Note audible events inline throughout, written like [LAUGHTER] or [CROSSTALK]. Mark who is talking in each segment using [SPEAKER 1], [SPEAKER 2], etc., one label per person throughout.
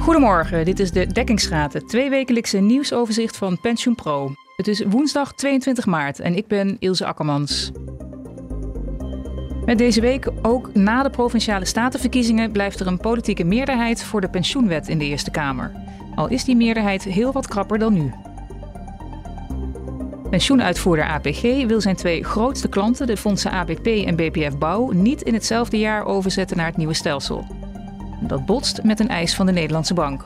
[SPEAKER 1] Goedemorgen, dit is de Dekkingsraad, het tweewekelijkse nieuwsoverzicht van PensioenPro. Het is woensdag 22 maart en ik ben Ilse Akkermans. Met deze week, ook na de provinciale statenverkiezingen, blijft er een politieke meerderheid voor de pensioenwet in de Eerste Kamer. Al is die meerderheid heel wat krapper dan nu. Pensioenuitvoerder APG wil zijn twee grootste klanten, de fondsen ABP en BPF Bouw, niet in hetzelfde jaar overzetten naar het nieuwe stelsel. Dat botst met een eis van de Nederlandse Bank.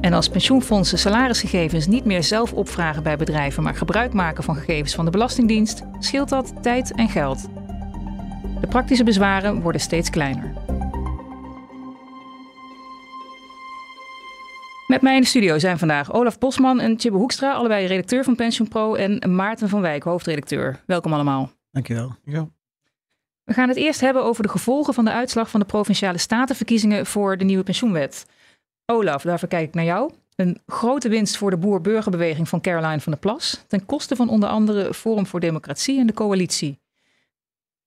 [SPEAKER 1] En als pensioenfondsen salarisgegevens niet meer zelf opvragen bij bedrijven, maar gebruik maken van gegevens van de Belastingdienst, scheelt dat tijd en geld. De praktische bezwaren worden steeds kleiner. Met mij in de studio zijn vandaag Olaf Bosman en Tjibbe Hoekstra, allebei redacteur van PensioenPro, en Maarten van Wijk, hoofdredacteur. Welkom allemaal.
[SPEAKER 2] Dankjewel. Ja.
[SPEAKER 1] We gaan het eerst hebben over de gevolgen van de uitslag van de provinciale statenverkiezingen voor de nieuwe pensioenwet. Olaf, daarvoor kijk ik naar jou. Een grote winst voor de boer-burgerbeweging van Caroline van der Plas, ten koste van onder andere Forum voor Democratie en de coalitie.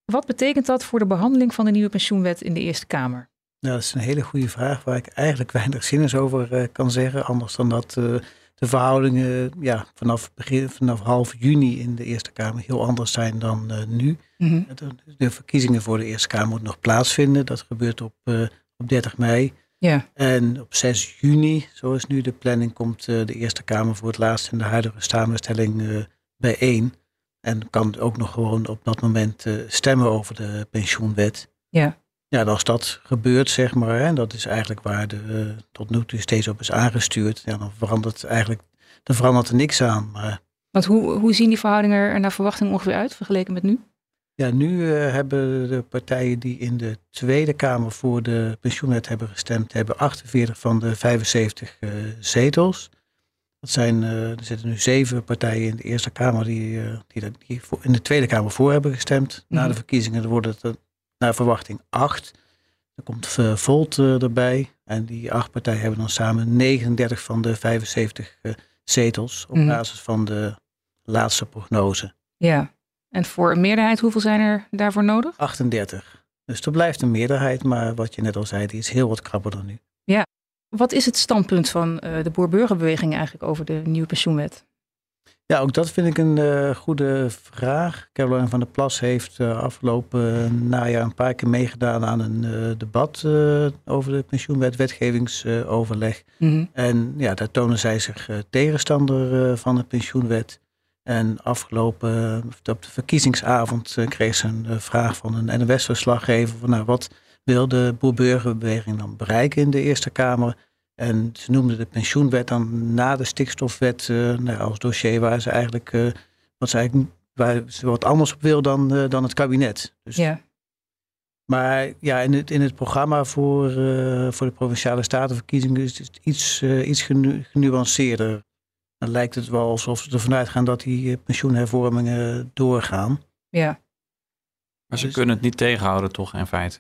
[SPEAKER 1] Wat betekent dat voor de behandeling van de nieuwe pensioenwet in de Eerste Kamer?
[SPEAKER 2] Nou, dat is een hele goede vraag waar ik eigenlijk [LAUGHS] weinig zinnigs over uh, kan zeggen. Anders dan dat uh, de verhoudingen ja, vanaf, begin, vanaf half juni in de Eerste Kamer heel anders zijn dan uh, nu. Mm -hmm. de, de, verkiezingen voor de Eerste Kamer moeten nog plaatsvinden. Dat gebeurt op, op 30 mei.
[SPEAKER 1] Ja.
[SPEAKER 2] En op 6 juni, zo is nu de planning, komt de Eerste Kamer voor het laatst in de huidige samenstelling bijeen. En kan ook nog gewoon op dat moment stemmen over de pensioenwet.
[SPEAKER 1] Ja.
[SPEAKER 2] Ja, als dat gebeurt, zeg maar, en dat is eigenlijk waar de uh, tot nu toe steeds op is aangestuurd, ja, dan verandert eigenlijk, dan verandert er niks aan. Maar,
[SPEAKER 1] Want hoe, hoe zien die verhoudingen er naar verwachting ongeveer uit, vergeleken met nu?
[SPEAKER 2] Ja, nu uh, hebben de partijen die in de Tweede Kamer voor de pensioenwet hebben gestemd, hebben 48 van de 75 uh, zetels. Dat zijn, er zitten nu zeven partijen in de Eerste Kamer die, die, die voor, in de Tweede Kamer voor hebben gestemd. Mm -hmm. Na de verkiezingen worden het naar verwachting acht. Er komt Volt uh, erbij. En die acht partijen hebben dan samen 39 van de 75 uh, zetels. Op mm. basis van de laatste prognose.
[SPEAKER 1] Ja, en voor een meerderheid, hoeveel zijn er daarvoor nodig?
[SPEAKER 2] 38. Dus er blijft een meerderheid, maar wat je net al zei, die is heel wat krapper dan nu.
[SPEAKER 1] Ja. Wat is het standpunt van de boer-burgerbeweging eigenlijk over de nieuwe pensioenwet?
[SPEAKER 2] Ja, ook dat vind ik een uh, goede vraag. Caroline van der Plas heeft uh, afgelopen najaar een paar keer meegedaan aan een uh, debat over de pensioenwet, wetgevingsoverleg.
[SPEAKER 1] Mhm.
[SPEAKER 2] Mm -hmm. En ja, daar tonen zij zich tegenstander van de pensioenwet. En afgelopen, op de verkiezingsavond, kreeg ze een vraag van een NOS-verslaggever van nou, wat wil de boer-burgerbeweging dan bereiken in de Eerste Kamer? En ze noemden de pensioenwet dan na de stikstofwet uh, nou, als dossier waar ze eigenlijk, uh, wat ze eigenlijk waar ze wat anders op wil dan, uh, dan het kabinet.
[SPEAKER 1] Dus, ja.
[SPEAKER 2] Maar ja, in het, in het programma voor, voor de provinciale statenverkiezingen is het iets, iets genu genuanceerder. Dan lijkt het wel alsof ze ervan uitgaan dat die pensioenhervormingen doorgaan.
[SPEAKER 1] Ja.
[SPEAKER 3] Maar ze dus, kunnen het niet tegenhouden, toch, in feite?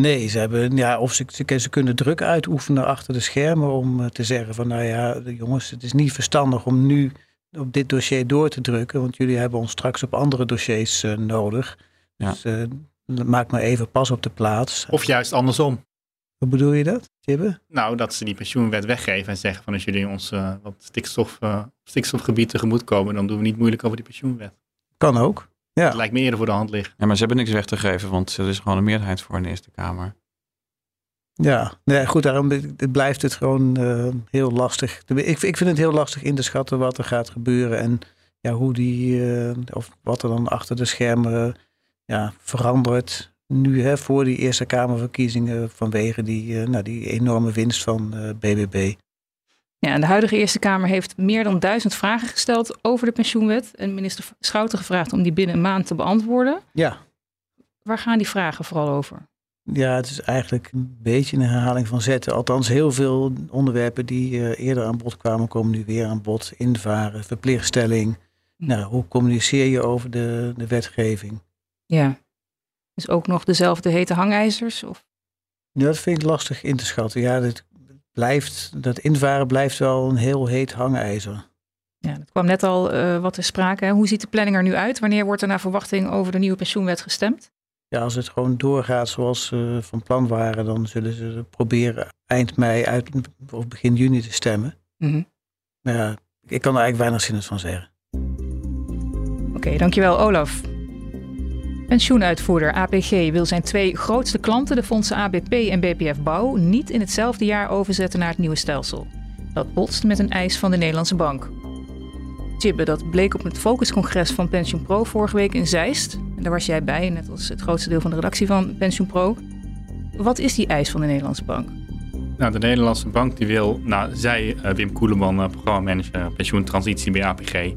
[SPEAKER 2] Nee, ze, hebben, ja, of ze, ze, ze, kunnen druk uitoefenen achter de schermen om te zeggen van nou ja, jongens, het is niet verstandig om nu op dit dossier door te drukken, want jullie hebben ons straks op andere dossiers uh, nodig.
[SPEAKER 3] Ja.
[SPEAKER 2] Dus uh, maak maar even pas op de plaats.
[SPEAKER 4] Of juist andersom.
[SPEAKER 2] Hoe bedoel je dat, Tibbe?
[SPEAKER 4] Nou, dat ze die pensioenwet weggeven en zeggen van als jullie ons uh, wat stikstof, stikstofgebied tegemoet komen, dan doen we niet moeilijk over die pensioenwet.
[SPEAKER 2] Kan ook. Ja.
[SPEAKER 4] Dat lijkt me eerder voor de hand liggen.
[SPEAKER 3] Ja, maar ze hebben niks weg te geven, want er is gewoon een meerderheid voor in de Eerste Kamer.
[SPEAKER 2] Ja, nee, goed, daarom blijft het gewoon uh, heel lastig. Ik, ik vind het heel lastig in te schatten wat er gaat gebeuren en ja, hoe die, uh, of wat er dan achter de schermen ja, verandert. Nu hè, voor die Eerste Kamerverkiezingen vanwege die, uh, nou, die enorme winst van BBB.
[SPEAKER 1] Ja, de huidige Eerste Kamer heeft meer dan duizend vragen gesteld over de pensioenwet. En minister Schouten gevraagd om die binnen een maand te beantwoorden.
[SPEAKER 2] Ja.
[SPEAKER 1] Waar gaan die vragen vooral over?
[SPEAKER 2] Ja, het is eigenlijk een beetje een herhaling van zetten. Althans, heel veel onderwerpen die uh, eerder aan bod kwamen, komen nu weer aan bod. Invaren, verplichtstelling. Nou, hoe communiceer je over de, de wetgeving?
[SPEAKER 1] Ja. Dus ook nog dezelfde hete hangijzers? Of?
[SPEAKER 2] Ja, dat vind ik lastig in te schatten. Ja, dat blijft, dat invaren blijft wel een heel heet hangijzer.
[SPEAKER 1] Ja, dat kwam net al uh, wat ter sprake. Hoe ziet de planning er nu uit? Wanneer wordt er naar verwachting over de nieuwe pensioenwet gestemd?
[SPEAKER 2] ja, als het gewoon doorgaat zoals ze van plan waren, dan zullen ze proberen eind mei uit, of begin juni te stemmen.
[SPEAKER 1] Mhm.
[SPEAKER 2] Maar ja, ik kan er eigenlijk weinig zinnigs van zeggen.
[SPEAKER 1] Oké, dankjewel Olaf. Pensioenuitvoerder APG wil zijn twee grootste klanten, de fondsen ABP en BPF Bouw, niet in hetzelfde jaar overzetten naar het nieuwe stelsel. Dat botst met een eis van de Nederlandse Bank. Tjibbe, dat bleek op het focuscongres van PensioenPro vorige week in Zeist. En daar was jij bij, net als het grootste deel van de redactie van PensioenPro. Wat is die eis van de Nederlandse Bank?
[SPEAKER 4] Nou, de Nederlandse Bank die wil, nou, zij, uh, Wim Koeleman, uh, programmamanager pensioentransitie bij APG.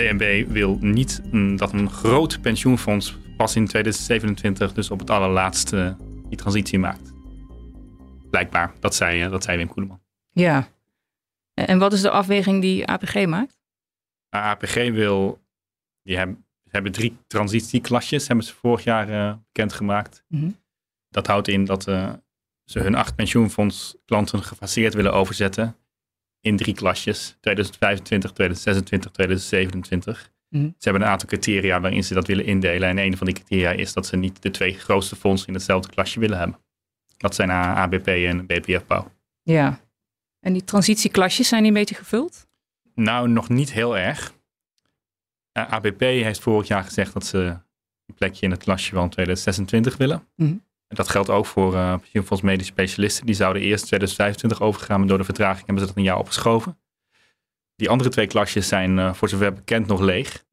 [SPEAKER 4] DNB wil niet mm, dat een groot pensioenfonds pas in 2027, dus op het allerlaatste, die transitie maakt. Blijkbaar, dat zei, uh, dat zei Wim Koeleman.
[SPEAKER 1] Ja. En wat is de afweging die APG maakt?
[SPEAKER 4] Nou, APG wil, die hebben, hebben drie transitieklasjes, hebben ze vorig jaar bekendgemaakt.
[SPEAKER 1] Mm -hmm.
[SPEAKER 4] Dat houdt in dat ze hun acht pensioenfondsklanten gefaseerd willen overzetten in drie klasjes, 2025, 2026, 2027.
[SPEAKER 1] Mhm.
[SPEAKER 4] Ze hebben een aantal criteria waarin ze dat willen indelen. En een van die criteria is dat ze niet de twee grootste fondsen in hetzelfde klasje willen hebben. Dat zijn ABP en BPF Bouw.
[SPEAKER 1] Ja. En die transitieklasjes zijn die een beetje gevuld?
[SPEAKER 4] Nou, nog niet heel erg. ABP heeft vorig jaar gezegd dat ze een plekje in het klasje van 2026 willen.
[SPEAKER 1] Mhm.
[SPEAKER 4] En dat geldt ook voor uh, medische specialisten. Die zouden eerst 2025 overgaan, maar door de vertraging hebben ze dat een jaar opgeschoven. Die andere twee klasjes zijn uh, voor zover bekend nog leeg.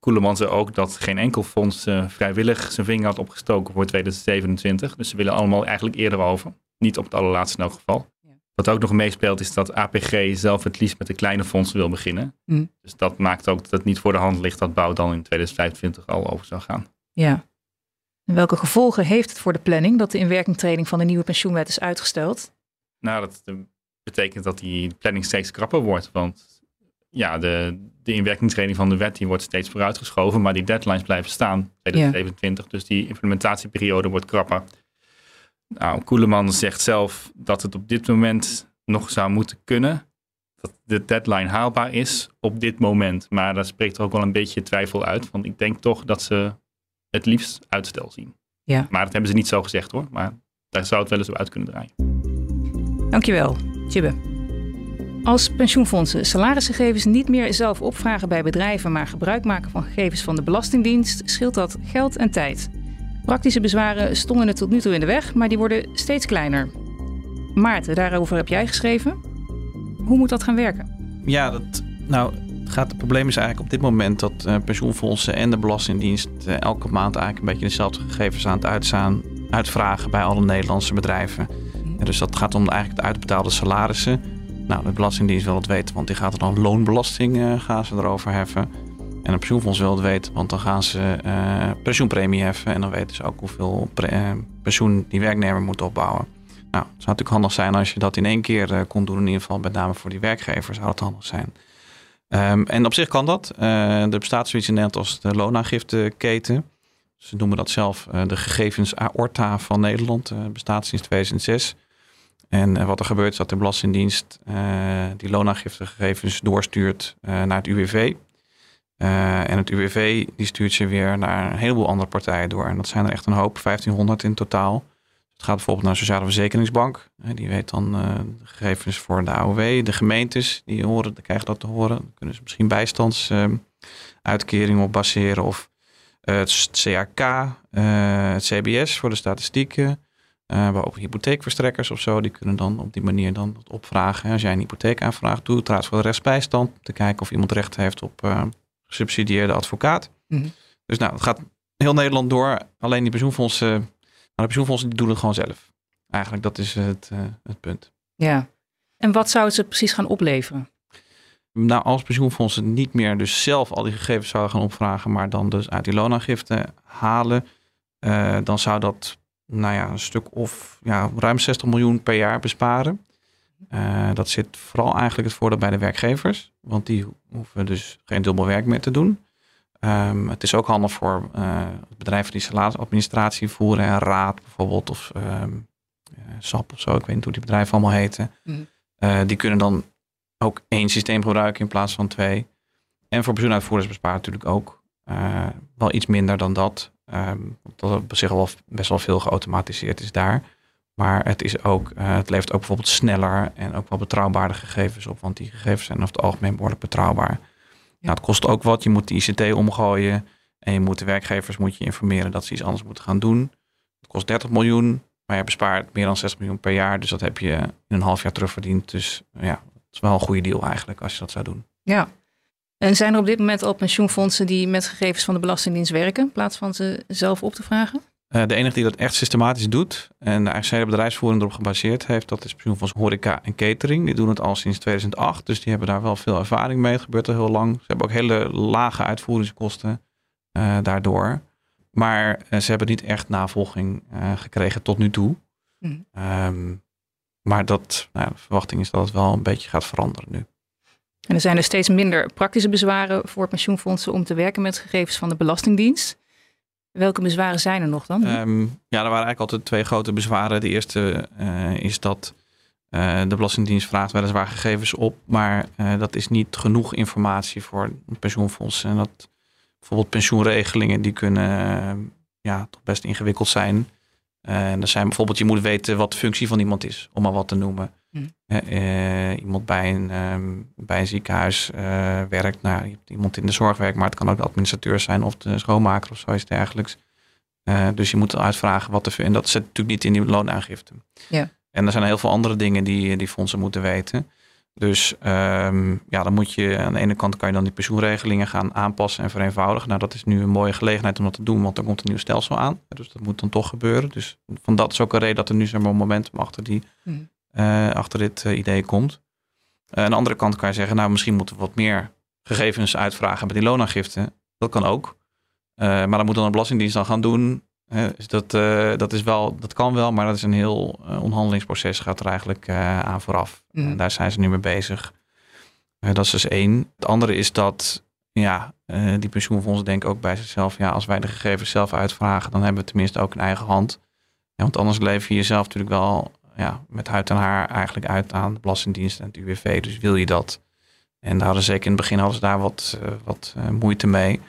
[SPEAKER 4] Koeleman zei ook dat geen enkel fonds uh, vrijwillig zijn vinger had opgestoken voor 2027. Dus ze willen allemaal eigenlijk eerder over. Niet op het allerlaatste in elk geval.
[SPEAKER 1] Ja.
[SPEAKER 4] Wat ook nog meespeelt is dat APG zelf het liefst met de kleine fondsen wil beginnen.
[SPEAKER 1] Mm.
[SPEAKER 4] Dus dat maakt ook dat het niet voor de hand ligt dat bouw dan in 2025 al over zou gaan.
[SPEAKER 1] Ja. En welke gevolgen heeft het voor de planning dat de inwerkingtreding van de nieuwe pensioenwet is uitgesteld?
[SPEAKER 4] Nou, dat uh, betekent dat die planning steeds krapper wordt. Want ja, de, de inwerkingtreding van de wet die wordt steeds vooruitgeschoven, maar die deadlines blijven staan, 2027. Ja. Dus die implementatieperiode wordt krapper. Nou, Koeleman zegt zelf dat het op dit moment nog zou moeten kunnen. Dat de deadline haalbaar is op dit moment. Maar daar spreekt er ook wel een beetje twijfel uit. Want ik denk toch dat ze het liefst uitstel zien.
[SPEAKER 1] Ja.
[SPEAKER 4] Maar dat hebben ze niet zo gezegd hoor. Maar daar zou het wel eens op uit kunnen draaien.
[SPEAKER 1] Dankjewel, Tjibbe. Als pensioenfondsen salarisgegevens niet meer zelf opvragen bij bedrijven, maar gebruik maken van gegevens van de Belastingdienst, scheelt dat geld en tijd. Praktische bezwaren stonden er tot nu toe in de weg, maar die worden steeds kleiner. Maarten, daarover heb jij geschreven. Hoe moet dat gaan werken?
[SPEAKER 3] Ja, dat, nou, het, gaat, het probleem is eigenlijk op dit moment dat uh, pensioenfondsen en de Belastingdienst uh, elke maand eigenlijk een beetje dezelfde gegevens aan het uitstaan, uitvragen bij alle Nederlandse bedrijven. En dus dat gaat om eigenlijk de uitbetaalde salarissen. Nou, de Belastingdienst wil het weten, want die gaat er dan loonbelasting uh, gaan ze erover heffen. En een pensioenfonds wil het weten, want dan gaan ze pensioenpremie heffen. En dan weten ze ook hoeveel pensioen die werknemer moet opbouwen. Nou, het zou natuurlijk handig zijn als je dat in één keer kon doen. In ieder geval met name voor die werkgever zou het handig zijn. Um, en op zich kan dat. er bestaat zoiets in Nederland als de loonaangifteketen. Ze noemen dat zelf de gegevens aorta van Nederland. bestaat sinds 2006. En wat er gebeurt is dat de Belastingdienst die loonaangiftegegevens doorstuurt naar het UWV. Uh, en het UWV die stuurt ze weer naar een heleboel andere partijen door. En dat zijn er echt een hoop, 1500 in totaal. Het gaat bijvoorbeeld naar de Sociale Verzekeringsbank. Die weet dan uh, de gegevens voor de AOW. De gemeentes die horen, die krijgen dat te horen. Dan kunnen ze misschien bijstandsuitkeringen uh, op baseren. Of uh, het CAK, het CBS voor de statistieken. maar ook hypotheekverstrekkers of zo. Die kunnen dan op die manier dan dat opvragen. Als jij een hypotheekaanvraag doet, trouwens voor de rechtsbijstand. Te kijken of iemand recht heeft op gesubsidieerde advocaat.
[SPEAKER 1] Mm -hmm.
[SPEAKER 3] Dus nou, het gaat heel Nederland door. Alleen die pensioenfondsen, nou, de pensioenfondsen die doen het gewoon zelf. Eigenlijk, dat is het, uh, het punt.
[SPEAKER 1] Ja. En wat zou het ze precies gaan opleveren?
[SPEAKER 3] Nou, als pensioenfondsen niet meer dus zelf al die gegevens zouden gaan opvragen, maar dan dus uit die loonaangifte halen, uh, dan zou dat, nou ja, een stuk of ja, ruim 60 miljoen per jaar besparen. Uh, dat zit vooral eigenlijk het voordeel bij de werkgevers, want die hoeven dus geen dubbel werk meer te doen. Um, het is ook handig voor uh, bedrijven die salarisadministratie voeren, en raad bijvoorbeeld, of um, uh, SAP of zo, ik weet niet hoe die bedrijven allemaal heten.
[SPEAKER 1] Mm.
[SPEAKER 3] die kunnen dan ook één systeem gebruiken in plaats van twee. En voor pensioenuitvoerders bespaart natuurlijk ook wel iets minder dan dat. Um, dat er op zich al best wel veel geautomatiseerd is daar. Maar het, is ook, uh, het levert ook bijvoorbeeld sneller en ook wel betrouwbaarder gegevens op. Want die gegevens zijn over het algemeen behoorlijk betrouwbaar. Ja. Nou, het kost ook wat. Je moet de ICT omgooien. En je moet de werkgevers moet je informeren dat ze iets anders moeten gaan doen. Het kost 30 miljoen. Maar je bespaart meer dan 6 miljoen per jaar. Dus dat heb je in een half jaar terugverdiend. Dus ja, het is wel een goede deal eigenlijk als je dat zou doen.
[SPEAKER 1] Ja. En zijn er op dit moment al pensioenfondsen die met gegevens van de Belastingdienst werken, in plaats van ze zelf op te vragen?
[SPEAKER 3] Uh, de enige die dat echt systematisch doet en de hele bedrijfsvoering erop gebaseerd heeft, dat is pensioenfonds Horeca en Catering. Die doen het al sinds 2008, dus die hebben daar wel veel ervaring mee. Het gebeurt al heel lang. Ze hebben ook hele lage uitvoeringskosten uh, daardoor. Maar uh, ze hebben niet echt navolging gekregen tot nu toe. Mm. Um, maar dat, nou, de verwachting is dat het wel een beetje gaat veranderen nu.
[SPEAKER 1] En er zijn er steeds minder praktische bezwaren voor pensioenfondsen om te werken met gegevens van de Belastingdienst. Welke bezwaren zijn er nog dan?
[SPEAKER 3] Um, ja, er waren eigenlijk altijd twee grote bezwaren. De eerste uh, is dat uh, de Belastingdienst vraagt weliswaar gegevens op, maar uh, dat is niet genoeg informatie voor pensioenfondsen. En dat bijvoorbeeld pensioenregelingen die kunnen ja, toch best ingewikkeld zijn. En er zijn bijvoorbeeld, je moet weten wat de functie van iemand is, om maar wat te noemen. Uh, iemand bij een, um, bij een ziekenhuis uh, werkt, nou, iemand in de zorg werkt, maar het kan ook de administrateur zijn of de schoonmaker of zoiets dergelijks. Uh, dus je moet uitvragen wat er. En dat zit natuurlijk niet in die loonaangifte. Ja. En er zijn heel veel andere dingen die, die fondsen moeten weten. Dus um, ja, dan moet je aan de ene kant kan je dan die pensioenregelingen gaan aanpassen en vereenvoudigen. Nou, dat is nu een mooie gelegenheid om dat te doen, want dan komt een nieuw stelsel aan. Dus dat moet dan toch gebeuren. Dus van dat is ook een reden dat er nu zo'n momentum achter die mm uh, achter dit uh, idee komt. Uh, aan de andere kant kan je zeggen, nou misschien moeten we wat meer gegevens uitvragen bij die loonaangifte. Dat kan ook. maar dat moet dan de Belastingdienst dan gaan doen. dus dat, dat, is wel, dat kan wel, maar dat is een heel onderhandelingsproces, gaat er eigenlijk aan vooraf. Mm. daar zijn ze nu mee bezig. dat is dus één. Het andere is dat ja, die pensioenfondsen denken ook bij zichzelf, ja, als wij de gegevens zelf uitvragen, dan hebben we tenminste ook een eigen hand. Ja, want anders lever je jezelf natuurlijk wel ja, met huid en haar eigenlijk uit aan de Belastingdienst en het UWV. Dus wil je dat? En daar hadden zeker in het begin hadden ze daar wat, uh, wat uh, moeite mee.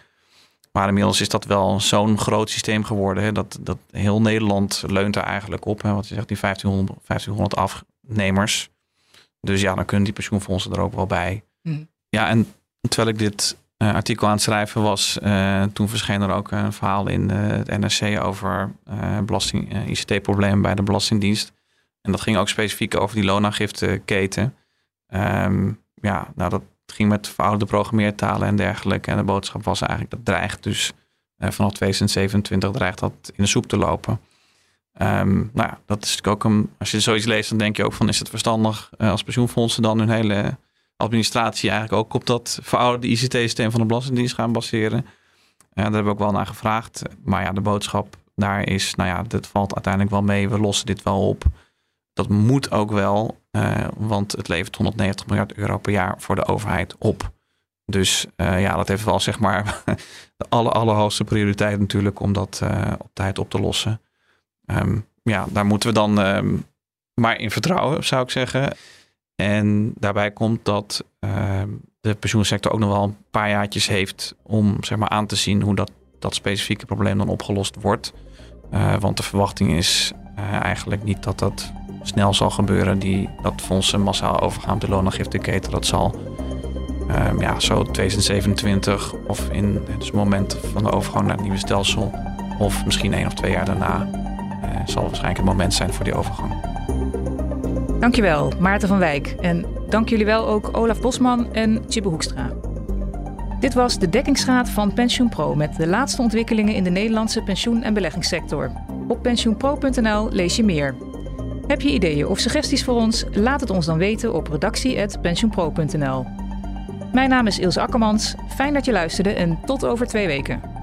[SPEAKER 3] Maar inmiddels is dat wel zo'n groot systeem geworden. Hè, dat, dat heel Nederland leunt er eigenlijk op. Hè, wat je zegt, die 1500, 1500 afnemers. Dus ja, dan kunnen die pensioenfondsen er ook wel bij. Mm. Ja, en terwijl ik dit uh, artikel aan het schrijven was, toen verscheen er ook een verhaal in het NRC over belasting, ICT-problemen bij de Belastingdienst. En dat ging ook specifiek over die loonaangifteketen. Um, ja, nou dat ging met verouderde programmeertalen en dergelijke. En de boodschap was eigenlijk dat dreigt dus uh, vanaf 2027 dreigt dat in de soep te lopen. Um, nou ja, dat is natuurlijk ook een, als je zoiets leest, dan denk je ook van is het verstandig uh, als pensioenfondsen dan hun hele administratie eigenlijk ook op dat verouderde ICT-systeem van de Belastingdienst gaan baseren. Uh, daar hebben we ook wel naar gevraagd. Maar ja, de boodschap daar is, nou ja, dit valt uiteindelijk wel mee. We lossen dit wel op. Dat moet ook wel, uh, want het levert 190 miljard euro per jaar voor de overheid op. Dus uh, ja, dat heeft wel zeg maar [LAUGHS] de aller, allerhoogste prioriteit natuurlijk om dat uh, op tijd op te lossen. Um, ja, daar moeten we dan um, maar in vertrouwen, zou ik zeggen. En daarbij komt dat um, de pensioensector ook nog wel een paar jaartjes heeft om zeg maar, aan te zien hoe dat, dat specifieke probleem dan opgelost wordt. Want de verwachting is eigenlijk niet dat dat snel zal gebeuren. Die, dat fondsen massaal overgaan op de loonaangifteketen. Dat zal um, ja, zo 2027 of in het moment van de overgang naar het nieuwe stelsel. Of misschien één of twee jaar daarna uh, zal waarschijnlijk het moment zijn voor die overgang.
[SPEAKER 1] Dankjewel, Maarten van Wijk. En dank jullie wel ook Olaf Bosman en Chibbe Hoekstra. Dit was de dekkingsraad van PensioenPro met de laatste ontwikkelingen in de Nederlandse pensioen- en beleggingssector. Op pensioenpro.nl lees je meer. Heb je ideeën of suggesties voor ons? Laat het ons dan weten op redactie.pensioenpro.nl. Mijn naam is Ilse Akkermans. Fijn dat je luisterde en tot over twee weken.